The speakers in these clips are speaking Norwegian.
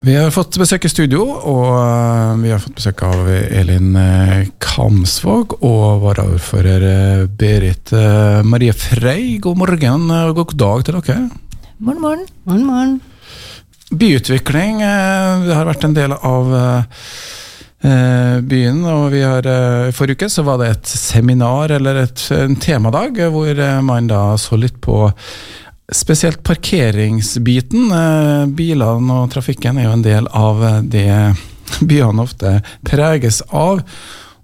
Vi har fått besøk i studio, og eh, vi har fått besøk av Elin eh, Kamsvåg og varaordfører eh, Berit Marie Frei. God morgen og god dag til dere. Morgen, morgen. morgen, morgen. Byutvikling det har vært en del av byen. og vi har, Forrige uke så var det et seminar, eller et, en temadag, hvor man da så litt på Spesielt parkeringsbiten. Eh, bilene og trafikken er jo en del av eh, det byene ofte preges av.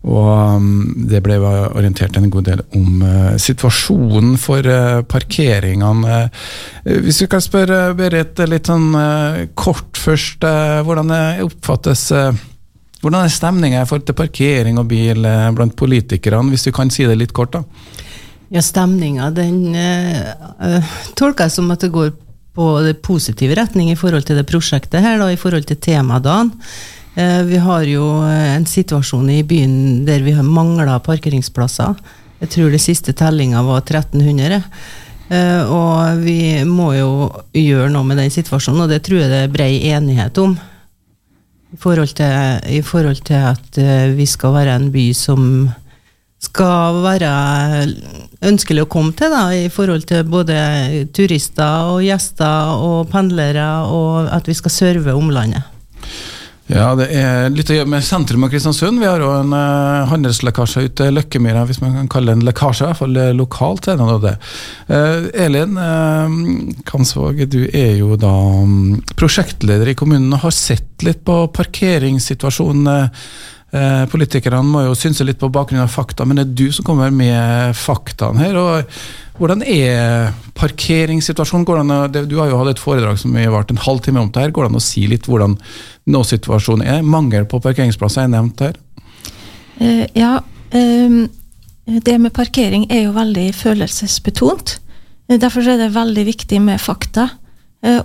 Og mm, det ble orientert en god del om uh, situasjonen for parkeringene. Hvis vi kan spørre Berit litt sånn kort først. hvordan oppfattes Hvordan er stemninga i forhold til parkering og bil blant politikerne, hvis du kan si det litt kort? da? Ja, stemninga den uh, tolker jeg som at det går på det positive retning i forhold til det prosjektet her, da, i forhold til temadagen. Uh, vi har jo en situasjon i byen der vi har mangla parkeringsplasser. Jeg tror det siste tellinga var 1300. Uh, og vi må jo gjøre noe med den situasjonen, og det tror jeg det er brei enighet om. I forhold til, i forhold til at vi skal være en by som skal være ønskelig å komme til, da, i forhold til både turister og gjester og pendlere, og at vi skal serve omlandet. Ja, det er litt å gjøre med sentrum av Kristiansund. Vi har jo en uh, handelslekkasje ute i Løkkemyra, hvis man kan kalle det en lekkasje. I hvert fall lokalt er det det. Uh, Elin uh, Kansvåg, du er jo da um, prosjektleder i kommunen og har sett litt på parkeringssituasjonen. Eh, politikerne må jo synse litt på bakgrunn av fakta, men det er du som kommer med faktaene her. og Hvordan er parkeringssituasjonen? An, du har jo hatt et foredrag som har vart en halvtime om det her. Går det an å si litt hvordan nå-situasjonen er? Mangel på parkeringsplasser er nevnt her. Uh, ja, um, det med parkering er jo veldig følelsesbetont. Derfor er det veldig viktig med fakta.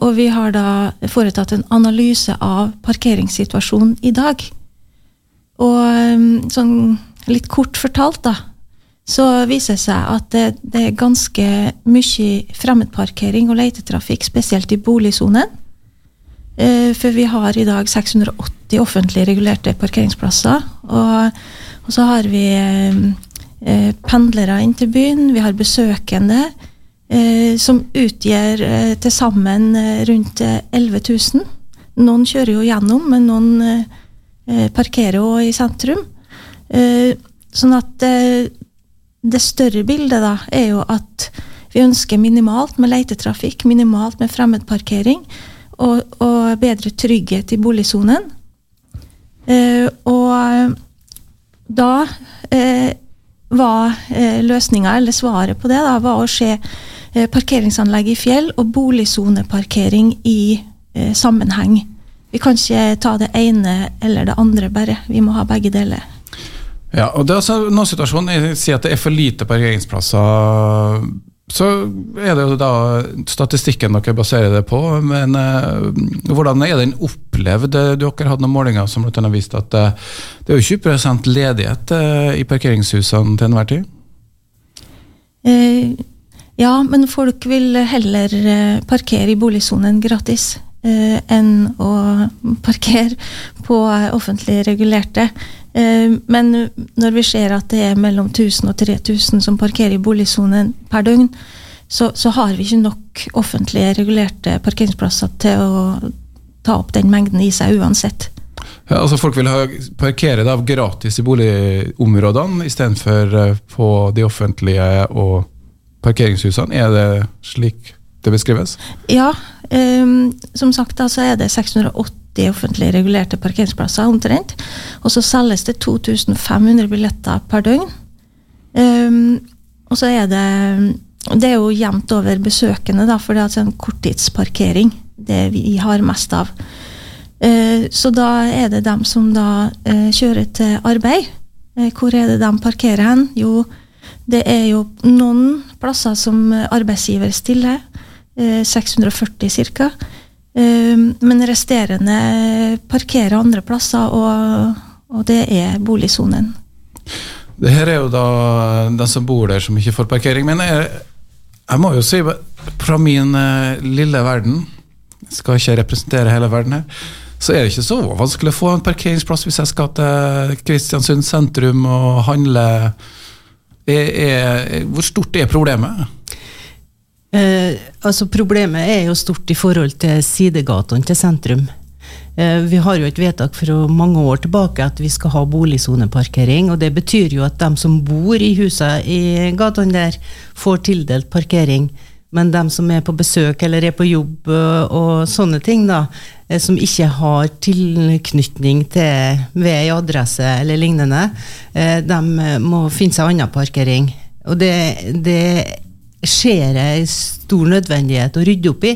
Og vi har da foretatt en analyse av parkeringssituasjonen i dag. Og um, sånn litt kort fortalt, da, så viser det seg at det, det er ganske mye fremmedparkering og letetrafikk, spesielt i boligsonen. Eh, for vi har i dag 680 offentlig regulerte parkeringsplasser. Og, og så har vi eh, pendlere inn til byen, vi har besøkende. Eh, som utgjør eh, til sammen eh, rundt 11 000. Noen kjører jo gjennom, men noen eh, parkerer òg i sentrum. Eh, sånn at eh, det større bildet da, er jo at vi ønsker minimalt med leitetrafikk, minimalt med fremmedparkering og, og bedre trygghet i boligsonen. og da var løsninga, eller svaret på det, da, var å se parkeringsanlegg i fjell og boligsoneparkering i sammenheng. Vi kan ikke ta det ene eller det andre, bare. Vi må ha begge deler. Ja, og det er altså noen situasjoner sier at det er for lite parkeringsplasser. Så er det jo da statistikken dere baserer det på. Men uh, hvordan er den opplevd? Dere hadde noen målinger som annet viste at uh, det er jo 20 ledighet uh, i parkeringshusene til enhver tid? ja, men folk vil heller parkere i boligsonen gratis enn å parkere på offentlig regulerte. Eh, men når vi ser at det er mellom 1000 og 3000 som parkerer i boligsonen per døgn, så, så, har vi ikke nok offentlig regulerte parkeringsplasser til å ta opp den mengden i seg uansett. Ja, altså Folk vil ha parkere da, gratis i boligområdene istedenfor eh, på de offentlige og parkeringshusene. Er det slik det beskrives? Ja, um, som sagt da, så er det 680 offentlig regulerte parkeringsplasser omtrent. Og så selges det 2500 billetter per døgn. Um, og så er det Det er jo jevnt over besøkende, da, for det er altså en korttidsparkering. Det vi har mest av. Uh, så da er det dem som da uh, kjører til arbeid. Uh, hvor er det de parkerer hen? Jo, det er jo noen plasser som arbeidsgiver stiller. 640 ca. Men resterende parkerer andre plasser, og, og det er boligsonen. Det her er jo da den som bor der som ikke får parkering. Men jeg, jeg må jo si, fra min uh, lille verden, skal ikke representere hele verden her, så er det ikke så vanskelig å få en parkeringsplass hvis jeg skal til Kristiansund sentrum og handle. Er, er, hvor stort er problemet? Eh, altså Problemet er jo stort i forhold til sidegatene til sentrum. Eh, vi har jo et vedtak fra mange år tilbake at vi skal ha boligsoneparkering. og Det betyr jo at de som bor i husene i gatene der, får tildelt parkering. Men de som er på besøk eller er på jobb eh, og sånne ting, da, eh, som ikke har tilknytning til vei, adresse eller lignende, de må finne seg annen parkering. Og det, det ser jeg stor nødvendighet å rydde opp i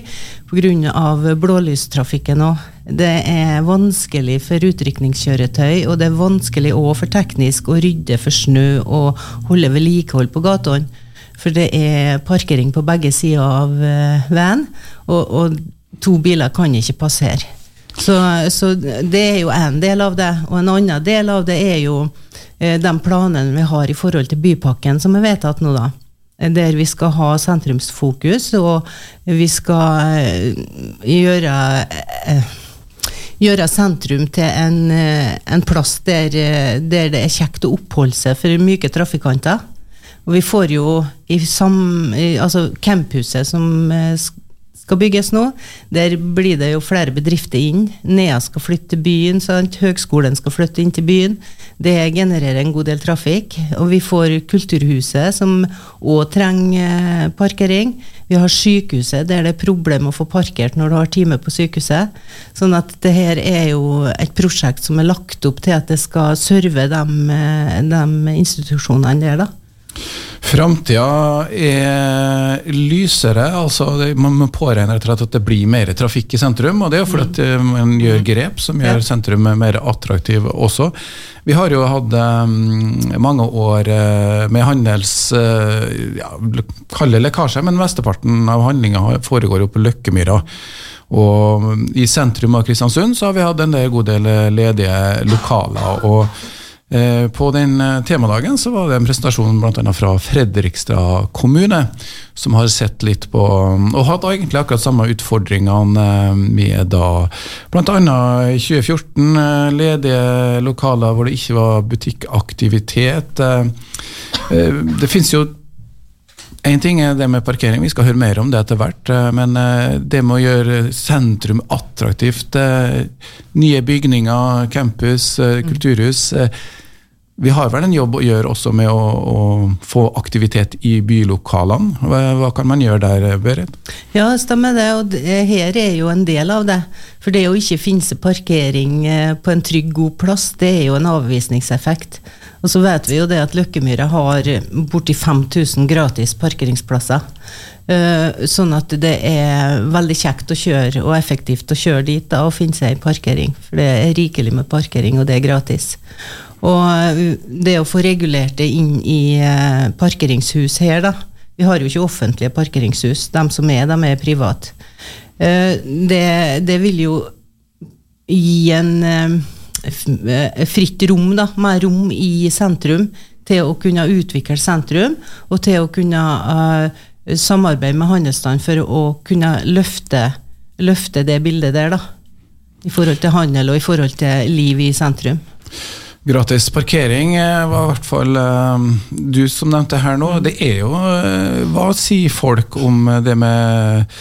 pga. blålystrafikken òg. Det er vanskelig for utrykningskjøretøy, og det er vanskelig òg for teknisk å rydde for snø og holde vedlikehold på gatene. For det er parkering på begge sider av uh, veien, og, og, to biler kan ikke passere. Så, så det er jo en del av det. Og en annen del av det er jo uh, de planene vi har i forhold til bypakken som er vedtatt nå, da der vi skal ha sentrumsfokus, og vi skal eh, gjøre, eh, gjøre sentrum til en, eh, en plass der, der, det er kjekt å oppholde seg for myke trafikanter. Og vi får jo i sam, altså Camphuset som skal bygges nå. Der blir det jo flere bedrifter inn. Nea skal flytte til byen, sant? Høgskolen skal flytte inn til byen. Det genererer en god del trafikk. Og vi får Kulturhuset, som òg trenger parkering. Vi har sykehuset, der det er problem å få parkert når du har time på sykehuset. Sånn at det her er jo et prosjekt som er lagt opp til at det skal serve de, de institusjonene der, da. Framtida er lysere. altså Man påregner at det blir mer trafikk i sentrum. og Det er fordi at mm. man gjør grep som gjør sentrum mer attraktiv også. Vi har jo hatt um, mange år uh, med handels ja, Kall det lekkasje, men mesteparten av handlinga foregår jo på Løkkemyra. Og i sentrum av Kristiansund så har vi hatt en god del ledige lokaler. og Eh, på den eh, temadagen så var det en presentasjon bl.a. fra Fredrikstad kommune, som har sett litt på Og hatt egentlig akkurat samme utfordringene eh, med da bl.a. i 2014 ledige lokaler hvor det ikke var butikkaktivitet. Det finnes jo Én ting er det med parkering, vi skal høre mer om det etter hvert. Men det med å gjøre sentrum attraktivt, nye bygninger, campus, kulturhus vi har vel en jobb å gjøre også med å, å få aktivitet i bylokalene. Hva, hva, kan man gjøre der, Berit? Ja, stemmer det. Og det, her er jo en del av det. For det å ikke finne parkering eh, på en trygg, god plass, det er jo en avvisningseffekt. Og så vet vi jo det at Løkkemyra har borti 5000 gratis parkeringsplasser. Eh, sånn at det er veldig kjekt å kjøre og effektivt å kjøre dit da, og finne seg en parkering. For det er rikelig med parkering, og det er gratis. Og eh, det å få regulert det inn i eh, parkeringshus her, da Vi har jo ikke offentlige parkeringshus. De som er, de er private. Eh, det, det vil jo gi en fritt rom, da, mer rom i sentrum, til å kunne utvikle sentrum, og til å kunne samarbeide med handelsstand for å kunne løfte, løfte det bildet der, da. I forhold til handel og i forhold til liv i sentrum. Gratis parkering eh, var i hvert fall eh, du som nevnte her nå. Det er jo eh, Hva sier folk om det med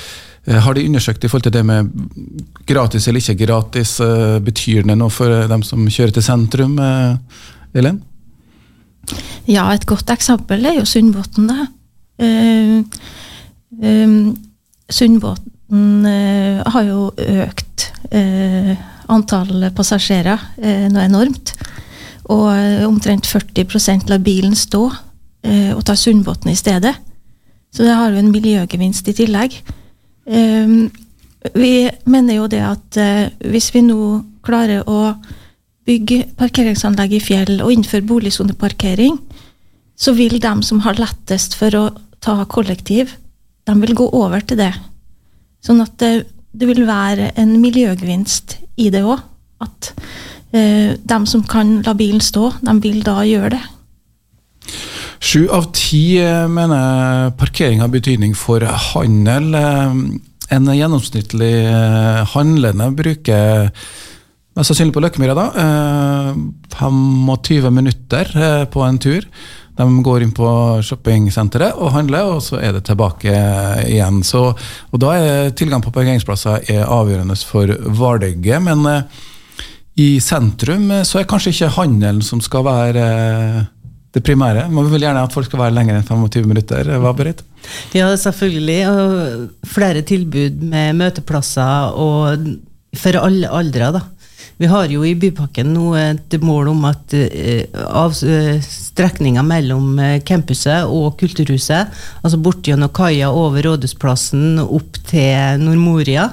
Har de undersøkt i forhold til det med gratis eller ikke gratis? Betyr det noe for dem som kjører til sentrum, Elen? Ja, et godt eksempel er jo Sundbotn, da. Uh, um, Sundbotn uh, har jo økt uh, antall passasjerer noe enormt. Og eh, omtrent 40% lar bilen stå eh, og tar Sundbotn i stedet. Så det har jo en miljøgevinst i tillegg. Um, vi mener jo det at uh, hvis vi nå klarer å bygge parkeringsanlegg i fjell og innføre boligsoneparkering, så vil de som har lettest for å ta kollektiv, de vil gå over til det. Sånn at det, det vil være en miljøgevinst i det òg. At eh, de som kan la bilen stå, de vil da gjøre det. Sju av ti eh, mener parkering har betydning for handel. Eh, en gjennomsnittlig eh, handlende bruker Mest sannsynlig på Løkkemyra, da. Eh, 25 minutter eh, på en tur. De går inn på shoppingsenteret og handler, og så er det tilbake igjen. Så, og Da er tilgang på parkeringsplasser er avgjørende for Vardøgget. Men eh, i sentrum eh, så er kanskje ikke handelen som skal være eh, det primære. Man vil gjerne at folk skal være lenger enn 25 minutter. Hva, Berit? Ja, selvfølgelig. Og flere tilbud med møteplasser og for alle aldre. da. Vi har jo i Bypakken nå et mål om at av strekninga mellom campuset og Kulturhuset, altså bort gjennom kaia over Rådhusplassen opp til Nordmoria,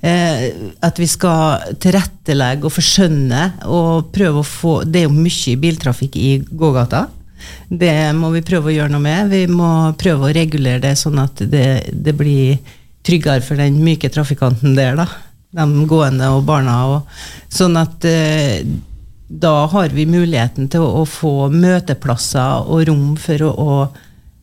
at vi skal tilrettelegge og forskjønne og prøve å få Det er jo mye biltrafikk i gågata. Det må vi prøve å gjøre noe med. Vi må prøve å regulere det sånn at det, det blir tryggere for den myke trafikanten der, da de gående og barna. Og, sånn at eh, da har vi muligheten til å, å, få møteplasser og rom for å, å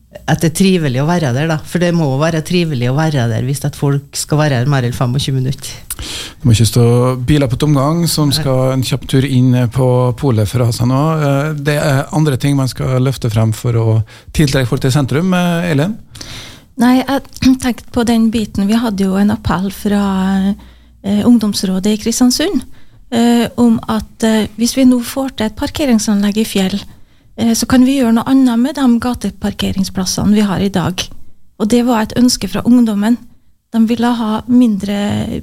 at det er trivelig å være der, da. For det må være trivelig å være der hvis at folk skal være her mer enn 25 minutter. Det må ikke stå biler på tomgang som skal en kjapp tur inn på polet ha seg nå. Eh, det er andre ting man skal løfte frem for å tiltrekke folk til sentrum. Eh, Elin? Nei, jeg tenkte på den biten. Vi hadde jo en appell fra eh, ungdomsrådet i Kristiansund eh, om at eh, hvis vi nå får til et parkeringsanlegg i Fjell, så kan vi gjøre noe annet med de gateparkeringsplassene vi har i dag. Og det var et ønske fra ungdommen. De ville ha mindre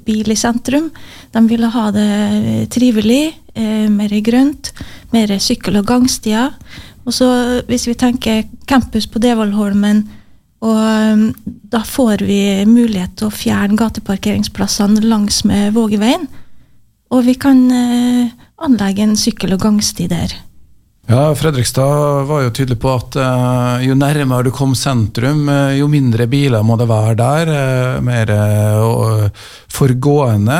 bil i sentrum. De ville ha det trivelig, eh, mer grønt, mer sykkel- og gangstier. Og så hvis vi tenker campus på Devoldholmen, og um, da får vi mulighet til å fjerne gateparkeringsplassene langs med Vågeveien. Og vi kan eh, anlegge en sykkel- og gangsti der. Ja, Fredrikstad var jo tydelig på at uh, jo nærmere du kom sentrum, uh, jo mindre biler må det være der. Uh, mer for gående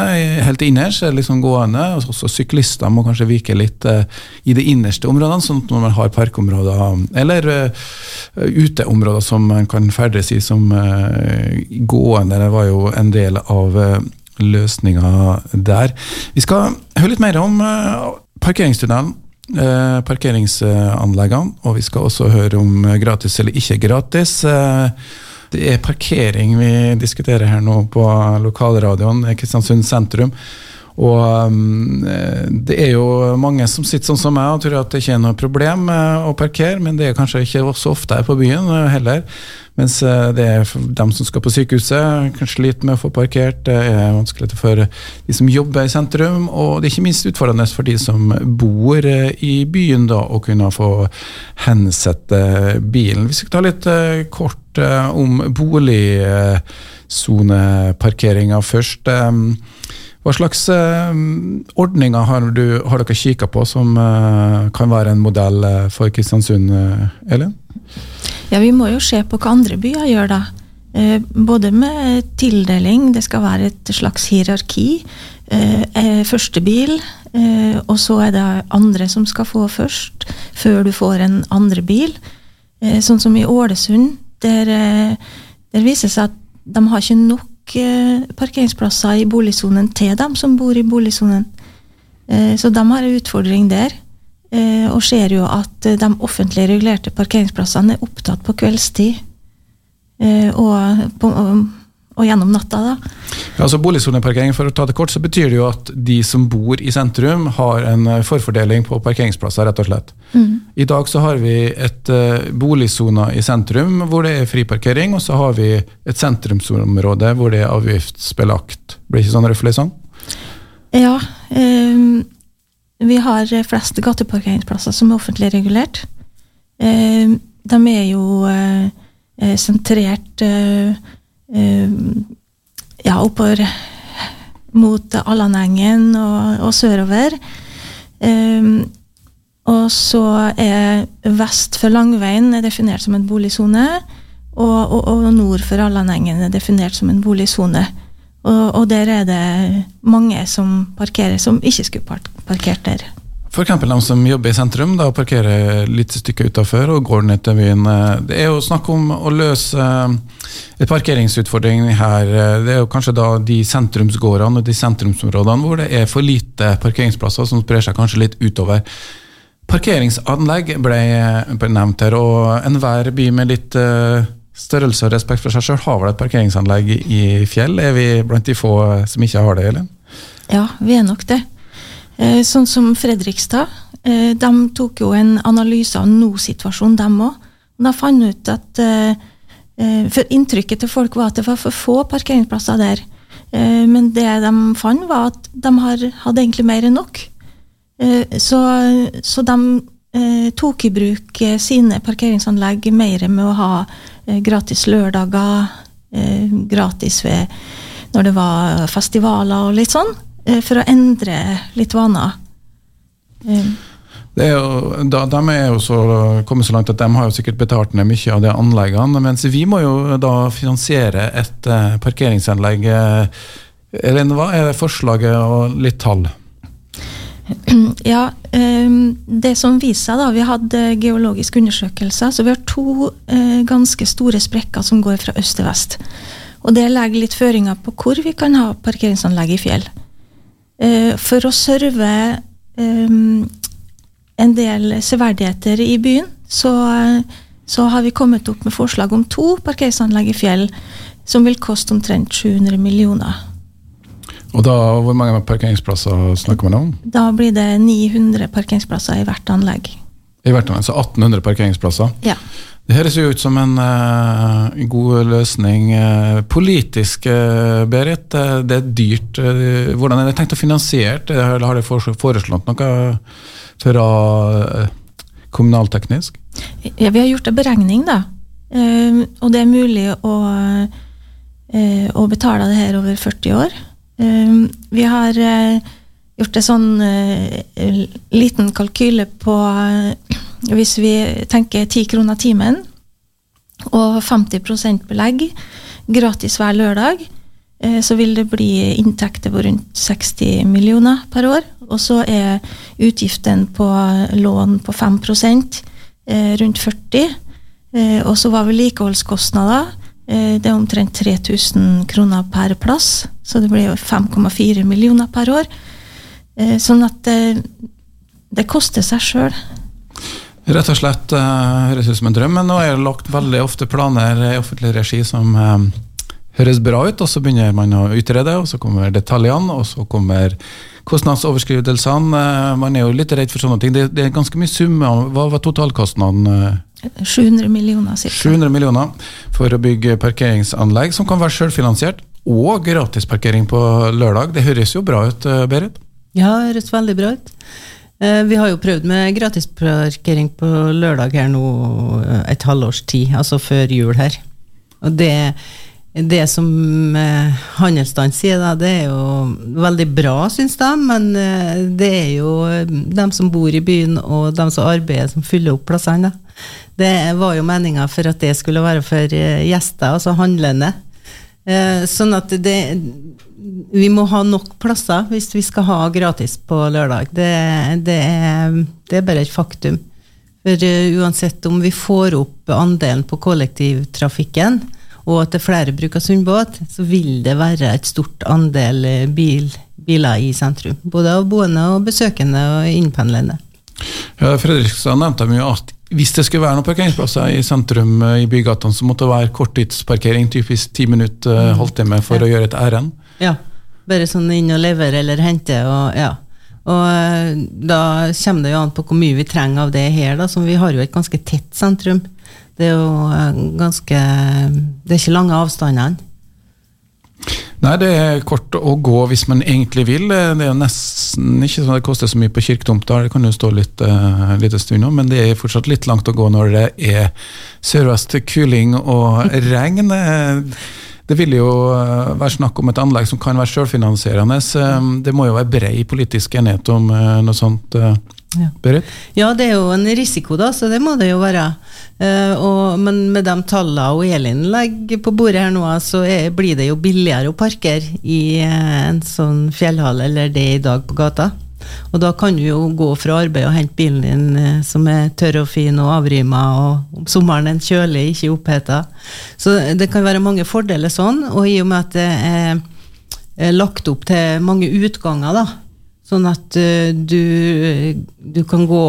helt innerst, liksom gående. og Også syklister må kanskje vike litt i de innerste områdene, sånn at man har parkområder eller uteområder som man kan ferdes i som gående. Det var jo en del av løsninga der. Vi skal høre litt mer om parkeringstunnelen eh, parkeringsanleggene. Og vi skal også høre om gratis eller ikke gratis. Eh, det er parkering vi diskuterer her nå på lokalradioen i Kristiansund sentrum. Og um, det er jo mange som sitter sånn som meg og tror at det ikke er noe problem å parkere, men det er kanskje ikke så ofte her på byen heller. Mens eh, det er dem som skal på sykehuset, kan slite med å få parkert. Det er vanskelig for de som jobber i sentrum, og det er ikke minst utfordrende for de som bor eh, i byen, da, å kunne få hensette bilen. Hvis Vi skal ta litt eh, kort om boligsoneparkeringa først. Hva slags ordninger har, du, har dere kikka på som kan være en modell for Kristiansund, Elin? Ja, vi må jo se på hva andre byer gjør, da. Eh, både med tildeling, det skal være et slags hierarki. Eh, eh, første bil, eh, og så er det andre som skal få først, før du får en andre bil. Eh, sånn som i Ålesund, der, eh, der viser det seg at de har ikke nok parkeringsplasser i boligsonen til dem som bor i boligsonen. så de har en utfordring der. Eh, og ser jo at eh, de offentlig regulerte parkeringsplassene er opptatt på kveldstid eh, og, på, og gjennom natta. da. Ja, altså Boligsoneparkering for å ta det kort, så betyr det jo at de som bor i sentrum, har en forfordeling på parkeringsplasser, rett og slett. Mm. I dag så har vi et uh, boligsone i sentrum hvor det er friparkering, og så har vi et sentrumsområde hvor det er avgiftsbelagt. Blir ikke sånn røffelig sånn? Ja. Um vi har flest gateparkeringsplasser som er offentlig regulert. Um, de er jo uh, sentrert sentrert ja, oppover mot Allanengen og, og sørover. og så er vest for Langveien definert som en boligsone, og, og, og nord for Allanengen er definert som en boligsone. Og, og, der er det mange som parkerer som ikke skulle parkert der. F.eks. de som jobber i sentrum, da parkerer litt stykke utafor og går ned til byen. Eh, det er jo snakk om å løse et parkeringsutfordring her. Det er jo kanskje da de sentrumsgårdene og de sentrumsområdene hvor det er for lite parkeringsplasser, som sprer seg kanskje litt utover. Parkeringsanlegg ble nevnt her, og enhver by med litt størrelse og respekt for seg sjøl har vel et parkeringsanlegg i Fjell? Er vi blant de få som ikke har det, Elin? Ja, vi er nok det. Eh, sånn som Fredrikstad. Eh, de tok jo en analyse av nå-situasjonen, dem òg. De fant ut at eh, For inntrykket til folk var at det var for få parkeringsplasser der. Men det de fant, var at de hadde egentlig mer enn nok. Så, så de tok i bruk sine parkeringsanlegg mer med å ha gratis lørdager, gratis ved når det var festivaler og litt sånn. Eh, for å endre litt vaner. Eh. Det er jo, da, de er jo så, kommet så langt at de har jo sikkert betalt ned mye av de anleggene. Mens vi må jo da finansiere et uh, parkeringsanlegg. Elin, hva er det forslaget og litt tall? Ja, um, det som viser seg, da Vi hadde geologiske undersøkelser. Så vi har to uh, ganske store sprekker som går fra øst til vest. Og det legger litt føringer på hvor vi kan ha parkeringsanlegg i fjell. Eh, for å serve um, en del severdigheter i byen, så, så, har vi kommet opp med forslag om to parkeringsanlegg i Fjell som vil koste omtrent 700 millioner. Og da, Hvor mange parkeringsplasser snakker man om? Da blir det 900 parkeringsplasser i hvert anlegg. I hvert anlegg, Så 1800 parkeringsplasser? Ja. Det høres jo ut som en uh, god løsning. Uh, politisk, uh, Berit, det er dyrt. hvordan er det tenkt å finansiere det? Har dere foreslått noe fra kommunalteknisk? Ja, Vi har gjort en beregning, da. og det er mulig å, å betale det her over 40 år. vi har gjort en sånn liten kalkyle på hvis vi tenker 10 kroner timen og 50% belegg gratis hver lørdag, eh, så vil det bli inntekter på rundt 60 millioner per år. Og så er utgiften på lån på 5 eh, rundt 40 eh, Og så var vedlikeholdskostnader det er omtrent 3000 kroner per plass, så det blir 5,4 millioner per år. Sånn at det, det koster seg sjøl. Rett og slett uh, høres ut som en drøm, men nå er det lagt veldig ofte planer i offentlig regi som uh, høres bra ut, og så begynner man å utrede, og så kommer detaljene, og så kommer kostnadsoverskridelsene. Uh, man er jo litt redd for sånne ting. Det, det er ganske mye summer. Hva var totalkostnaden? 700 millioner cirka. 700 millioner for å bygge parkeringsanlegg som kan være selvfinansiert, og gratisparkering på lørdag. Det høres jo bra ut, Berit? Ja, det høres veldig bra ut. Eh, vi har jo prøvd med gratisparkering på lørdag her nå eh, et halvårs tid, altså før jul her. Og det, det som handelsstanden sier, da, det er jo veldig bra, syns de, men det er jo dem som bor i byen og dem som arbeider, som fyller opp plassene. Det var jo meninga for at det skulle være for gjester, altså handlende. Sånn at det vi må ha nok plasser hvis vi skal ha gratis på lørdag. Det, det, er, det er, bare et faktum. For uh, uansett om vi får opp andelen på kollektivtrafikken, og at det er flere bruker Sundbåt, så vil det være et stort andel eh, bil, biler i sentrum. Både av boende og besøkende og innpendlende. Ja, Fredrikstad nevnte mye at hvis det skulle være noen parkeringsplasser i sentrum eh, i bygatene, så måtte det være korttidsparkering, typisk ti minutter, halvtime, for å gjøre et ærend. Ja. Bare sånn inn og levere eller hente. og ja. Og eh, da kommer det jo an på hvor mye vi trenger av det her, da, som vi har jo et ganske tett sentrum. Det er jo eh, ganske Det er ikke lange avstandene. Nei, det er kort å gå hvis man egentlig vil. Det er nesten ikke sånn at det koster så mye på kirketomta, det kan jo stå litt uh, lite stund men det er fortsatt litt langt å gå når det er sørvest kuling og regn. Det vil jo eh, være snakk om et anlegg som kan være selvfinansierende. Eh, det må jo være brei politisk enighet om eh, noe sånt. Ja. Ja, det er jo en risiko, da, så det må det jo være. Uh, og, men med de tallene og Elin legger på bordet her nå, så er, blir det jo billigere å parkere i en sånn fjellhall eller det i dag på gata. Og da kan du jo gå fra arbeid og hente bilen din eh, som er tørr og fin og avrima, og om sommeren en kjølig, ikke oppheta. Så det kan være mange fordeler sånn, og i og med at det er, lagt opp til mange utganger, da, sånn at uh, du, du kan gå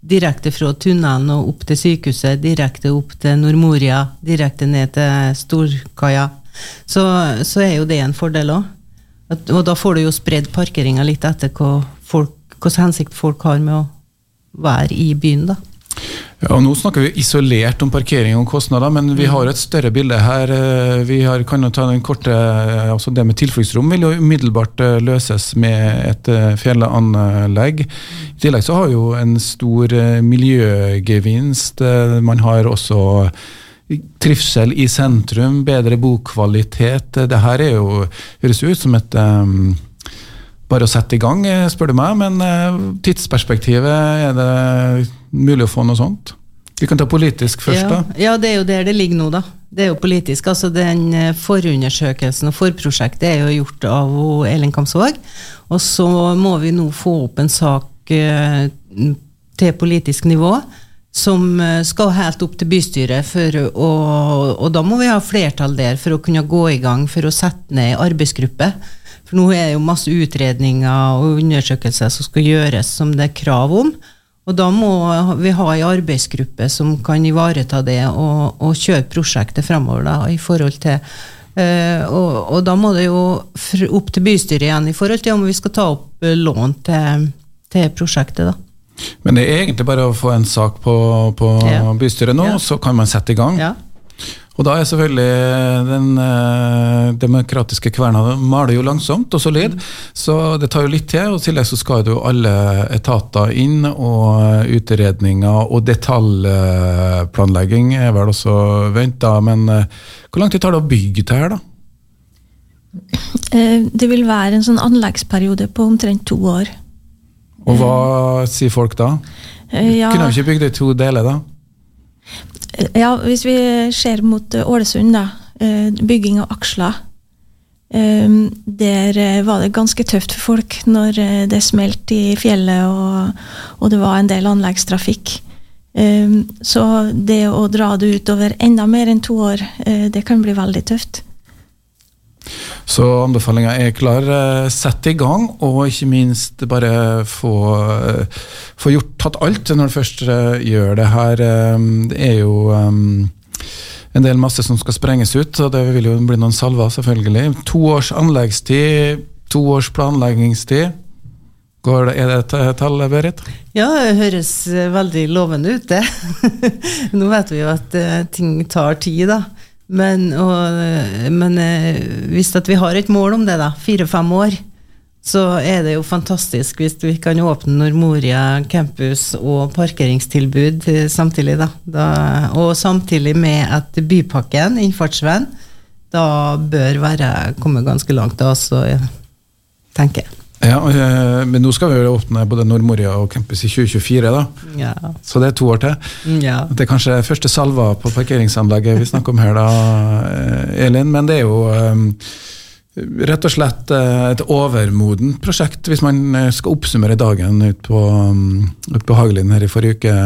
direkte fra tunnelen og opp til sykehuset, direkte opp til Nordmoria, direkte ned til Storkaia, så, så er jo det en fordel òg. Og da får du jo spredd parkeringa litt etter hva folk, hvilken hensikt folk har med å være i byen, da. Ja, og Nå snakker vi isolert om parkering og kostnader, men vi har et større bilde her. Eh, vi har, kan jo ta den korte, altså Det med tilfluktsrom vil jo umiddelbart eh, løses med et eh, fjellanlegg. I tillegg så har jo en stor miljøgevinst. Man har også trivsel i sentrum, bedre bokvalitet. Det her er jo, høres ut som et um, bare å sette i gang, spør du meg. Men tidsperspektivet, er det mulig å få noe sånt? Vi kan ta politisk først, ja, da. Ja, det er jo der det ligger nå, da. Det er jo politisk. altså Den eh, forundersøkelsen og forprosjektet er jo gjort av Elin Kamsvåg. Og så må vi nå få opp en sak eh, til politisk nivå som eh, skal helt opp til bystyret. For å, og da må vi ha flertall der for å kunne gå i gang for å sette ned ei arbeidsgruppe. For nå er det jo masse utredninger og undersøkelser som skal gjøres som det er krav om. Og da må vi ha en arbeidsgruppe som kan ivareta det og, og kjøre prosjektet fremover da, i forhold til øh, og, og, da må det jo opp til bystyret igjen i forhold til om vi skal ta opp uh, lån til, til, prosjektet. da. Men det er egentlig bare å få en sak på, på ja. bystyret nå, ja. så kan man sette i gang. Ja. Og da er selvfølgelig den eh, demokratiske kverna maler jo langsomt og solid, så det tar jo litt til. Og i tillegg så skal jo alle etater inn, og utredninger og detaljplanlegging er vel også venta. Men eh, hvor lang tid tar det å bygge det her, da? Eh, det vil være en sånn anleggsperiode på omtrent to år. Og hva sier folk da? Eh, ja. Kunne vi ikke bygd det i to deler, da? Ja, hvis vi ser mot eh, Ålesund, da. Eh, bygging av aksler. Eh, der var det ganske tøft for folk når det smelt i fjellet og, og det var en del anleggstrafikk. Så det å dra det utover enda mer enn to år, det kan bli veldig tøft. Så anbefalinga er klar. Eh, sett i gang, og ikke minst bare få, eh, få gjort tatt alt når du først eh, gjør det her. Det er jo en del masse som skal sprenges ut, og det vil jo bli noen salver, selvfølgelig. To års anleggstid, to års planleggingstid. Det, er det et tall, Berit? Ja, det høres veldig lovende ut, det. Nå vet vi jo at ting tar tid, da. Men, og, men eh, hvis vi har et mål om det, da, fire-fem år, så er det jo fantastisk hvis vi kan åpne Nordmoria campus og parkeringstilbud samtidig. Da. da og samtidig med at bypakken, innfartsveien, da bør være kommet ganske langt, da, så tenker jeg. Ja, eh, Men nå skal vi jo åpne både Nordmoria og campus i 2024, da. Ja. Så det er to år til. Ja. Det er kanskje første salva på parkeringsanlegget vi snakker om her, da, eh, Elin. Men det er jo um, rett og slett et overmodent prosjekt, hvis man skal oppsummere dagen ut på, um, ut på Hagelin her i forrige uke,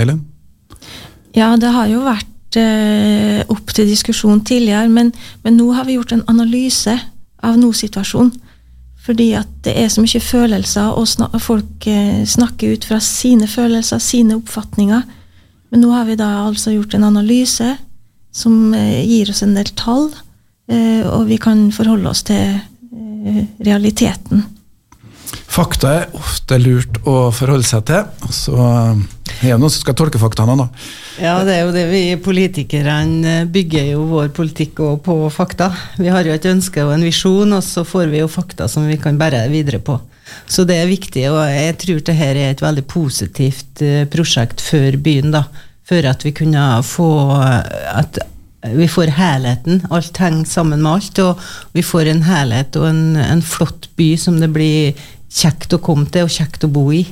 Elin? Ja, det har jo vært opp til diskusjon tidligere, men, men nå har vi gjort en analyse av nå-situasjonen. Fordi at det er så mye følelser, og snak folk eh, snakker ut fra sine følelser, sine oppfatninger. Men nå har vi da altså gjort en analyse som eh, gir oss en del tall, eh, og vi kan forholde oss til realiteten. Fakta er ofte lurt å forholde seg til. Så er det noen som skal tolke faktaene, da. Ja, det er jo det. Vi politikerne bygger jo vår politikk på fakta. Vi har jo et ønske og en visjon, og så får vi jo fakta som vi kan bære videre på. Så det er viktig, og jeg tror dette er et veldig positivt eh, prosjekt for byen. da. For at vi kunne få at vi får helheten. Alt henger sammen med alt. Og vi får en helhet og en, en flott by som det blir kjekt å komme til og kjekt å bo i.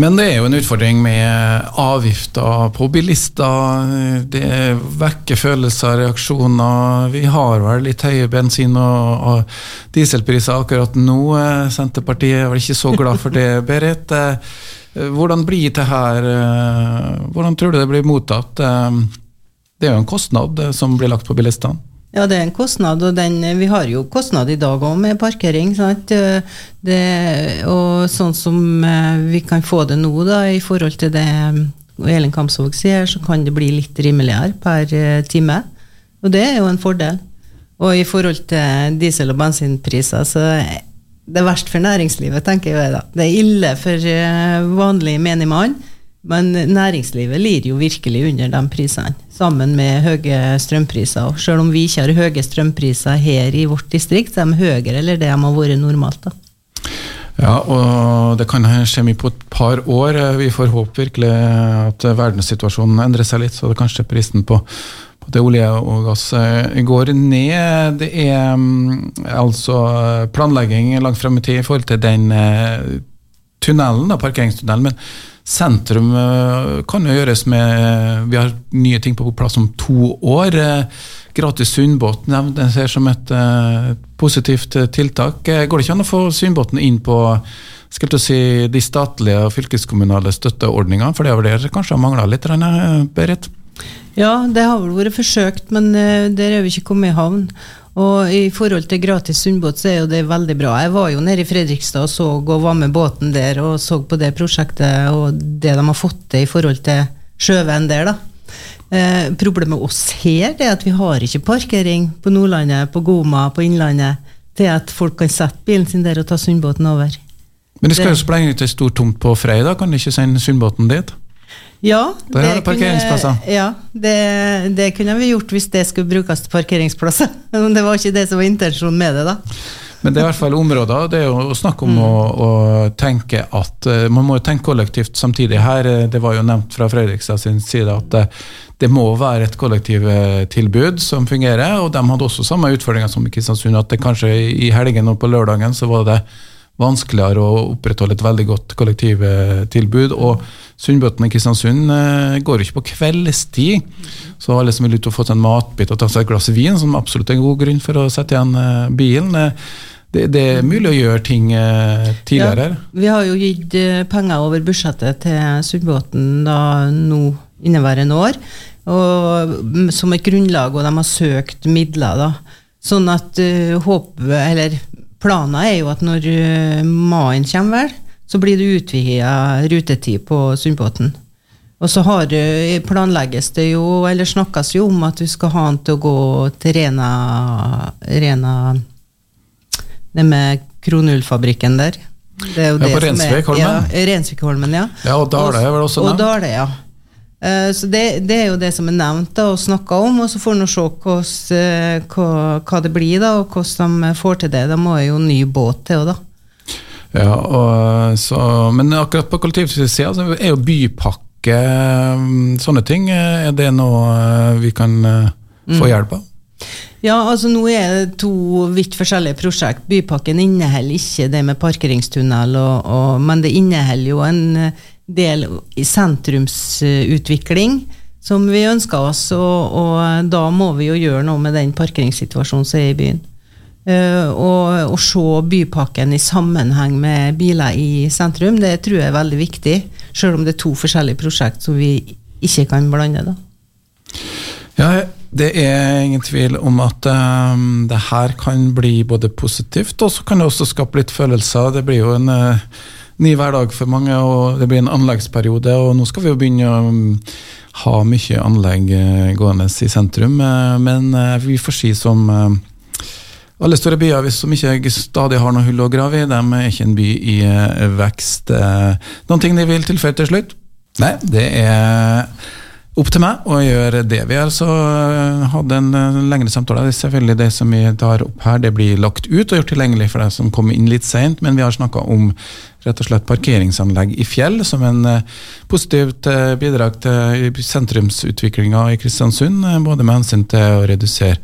Men det er jo en utfordring med avgifter på bilister. Det vekker følelser, reaksjoner. Vi har vel litt høye bensin- og, og dieselpriser akkurat nå. Senterpartiet er vel ikke så glad for det, Berit. Hvordan blir det her Hvordan tror du det blir mottatt? Det er jo en kostnad som blir lagt på bilistene. Ja, det er en kostnad, og den, vi har jo kostnad i dag òg med parkering. Det, og sånn som eh, vi kan få det nå, da, i forhold til det Elin Kamsvåg sier, så kan det bli litt rimeligere per eh, time. Og det er jo en fordel. Og i forhold til diesel- og bensinpriser, så det er verst for næringslivet, tenker jeg da. Det er ille for eh, vanlig menig mann. Men næringslivet lider jo virkelig under de prisene, sammen med høye strømpriser. Selv om vi ikke har høye strømpriser her i vårt distrikt, så er de høyere eller det de har vært normalt. da. Ja, og det kan skje mye på et par år. Vi får håpe virkelig at verdenssituasjonen endrer seg litt, så det kanskje prisen på, på det olje og gass går ned. Det er mm, altså planlegging langt frem i tid i forhold til den eh, tunnelen, da, parkeringstunnelen. men Sentrum eh, kan jo gjøres med Vi har nye ting på plass om to år. Eh, gratis Sundbåt nevnes her som et uh, positivt tiltak. Går det ikke an å få Sundbåten inn på skal si, de statlige og fylkeskommunale støtteordningene? For det er vel der kanskje har mangla litt, Berit? Ja, det har vel vært forsøkt, men der er vi ikke kommet i havn. Og i forhold til gratis sundbåt, så er jo det veldig bra. Jeg var jo nede i Fredrikstad og så og var med båten der og så på det prosjektet og det de har fått til i forhold til sjøveien der, da. Eh, problemet med oss her er at vi har ikke parkering på Nordlandet, på Goma, på Innlandet, til at folk kan sette bilen sin der og ta sundbåten over. Men det skal jo sprenge ut ei stor tomt på Frei, da? Kan de ikke sende sundbåten dit? Ja, Der har det parkeringsplasser. Kunne, ja, det, det, kunne vi gjort hvis det skulle brukes til parkeringsplasser. Men det var ikke det som var intensjonen med det, da. Men det er i hvert fall områder. Det er jo å snakke om mm. å, å, tenke at uh, Man må jo tenke kollektivt samtidig. Her, eh, Det var jo nevnt fra Fredrikstad sin side at det, det må være et kollektivtilbud som fungerer. Og de hadde også samme utfordringer som i Kristiansund, at det kanskje i helgen og på lørdagen så var det vanskeligere å opprettholde et veldig godt kollektivtilbud. Og Sundbøten i Kristiansund går jo ikke på kveldstid. Så alle som vil ut og få seg en matbit og ta seg et glass vin, som absolutt er en god grunn for å sette igjen eh, bilen eh, det, det, er mulig å gjøre ting tidligere. Ja, vi har jo gitt penger over budsjettet til Sundbåten nå inneværende år. Og, som et grunnlag, og de har søkt midler. da. Sånn at uh, håpet, eller Planen er jo at når uh, maien kommer, vel, så blir det utvida rutetid på Sundbåten. Og så har, planlegges det jo, eller snakkes jo om at vi skal ha den til å gå til Rena, Rena Det med Kronullfabrikken der. Det er jo ja, det på Rensvikholmen? Ja, Rensvikholmen, ja. ja. Og Dale er vel også nevnt? Og Dale, ja. Eh, så det, det, er jo det som er nevnt da, og snakka om, og så får vi se hos, eh, hva, hva, det blir, da, og hvordan de får til det. Da må jo ny båt til òg, da. Ja, og, så, Men akkurat på kollektivsida så er jo bypakke sånne ting. Er det noe eh, vi kan få mm. hjelp av? Ja, altså nå er det to vidt forskjellige prosjekt. Bypakken inneholder ikke det med parkeringstunnel, og, og, men det inneholder jo en del i sentrumsutvikling som vi ønsker oss, og, og, da må vi jo gjøre noe med den parkeringssituasjonen som er i byen. Uh, og og, se bypakken i sammenheng med biler i sentrum, det tror jeg er veldig viktig. Selv om det er to forskjellige prosjekt som vi ikke kan blande. da. Ja, det er ingen tvil om at um, det her kan bli både positivt, og så kan det også skape litt følelser. Det blir jo en uh, ny hverdag for mange, og det blir en anleggsperiode. Og nå skal vi jo begynne å um, ha mye anlegg uh, gående i sentrum, uh, men uh, vi får si som alle store byer som ikke stadig har noe hull å grave i, de er ikke en by i vekst. Noen ting de vil tilføye til slutt? Nei, det er opp til meg å gjøre det. Vi har altså eh, hatt en eh, lengre samtale. Det er selvfølgelig det som vi tar opp her, det blir lagt ut og gjort tilgjengelig for deg som kommer inn litt seint, men vi har snakka om rett og slett parkeringsanlegg i fjell som en eh, positivt bidrag til sentrumsutviklinga i Kristiansund, både med hensyn til å redusere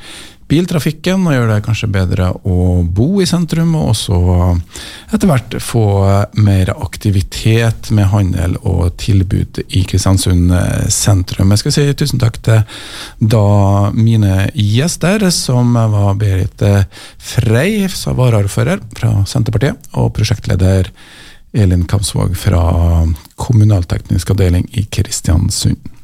biltrafikken, og gjøre det kanskje bedre å bo i sentrum, og også etter hvert få mer aktivitet med handel og tilbud i Kristiansund sentrum. Jeg skal si tusen takk til da mine gjester, som var Berit Frei, varaordfører fra Senterpartiet, og prosjektleder Elin Kamsvåg fra kommunalteknisk avdeling i Kristiansund.